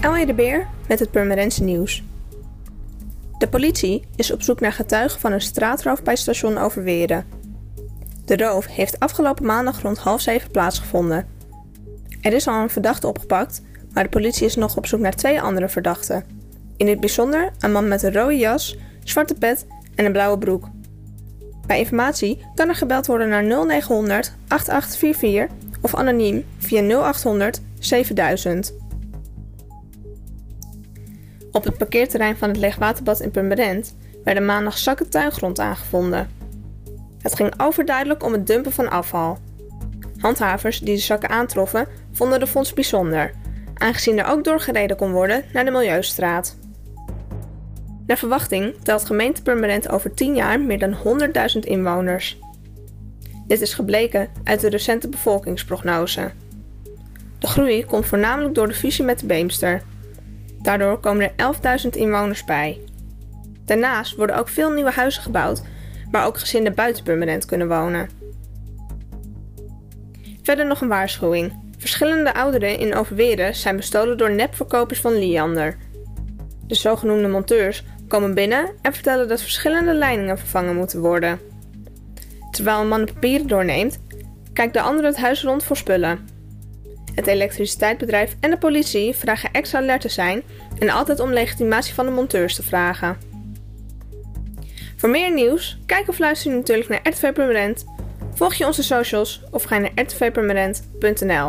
Elje de Beer met het Purmerendse nieuws. De politie is op zoek naar getuigen van een straatroof bij station Overweren. De roof heeft afgelopen maandag rond half zeven plaatsgevonden. Er is al een verdachte opgepakt, maar de politie is nog op zoek naar twee andere verdachten. In het bijzonder een man met een rode jas, zwarte pet en een blauwe broek. Bij informatie kan er gebeld worden naar 0900 8844 of anoniem via 0800 7000. Op het parkeerterrein van het Leegwaterbad in Purmerend werden maandag zakken tuingrond aangevonden. Het ging overduidelijk om het dumpen van afval. Handhavers die de zakken aantroffen vonden de fonds bijzonder, aangezien er ook doorgereden kon worden naar de Milieustraat. Naar verwachting telt gemeente Purmerend over 10 jaar meer dan 100.000 inwoners. Dit is gebleken uit de recente bevolkingsprognose. De groei komt voornamelijk door de fusie met de Beemster. Daardoor komen er 11.000 inwoners bij. Daarnaast worden ook veel nieuwe huizen gebouwd, waar ook gezinnen buiten Purmerend kunnen wonen. Verder nog een waarschuwing. Verschillende ouderen in Overweren zijn bestolen door nepverkopers van Liander. De zogenoemde monteurs komen binnen en vertellen dat verschillende leidingen vervangen moeten worden. Terwijl een man de papieren doorneemt, kijkt de ander het huis rond voor spullen. Het elektriciteitsbedrijf en de politie vragen extra alert te zijn en altijd om legitimatie van de monteurs te vragen. Voor meer nieuws, kijk of luister je natuurlijk naar RTV Permanent, volg je onze socials of ga naar rtvpermanent.nl.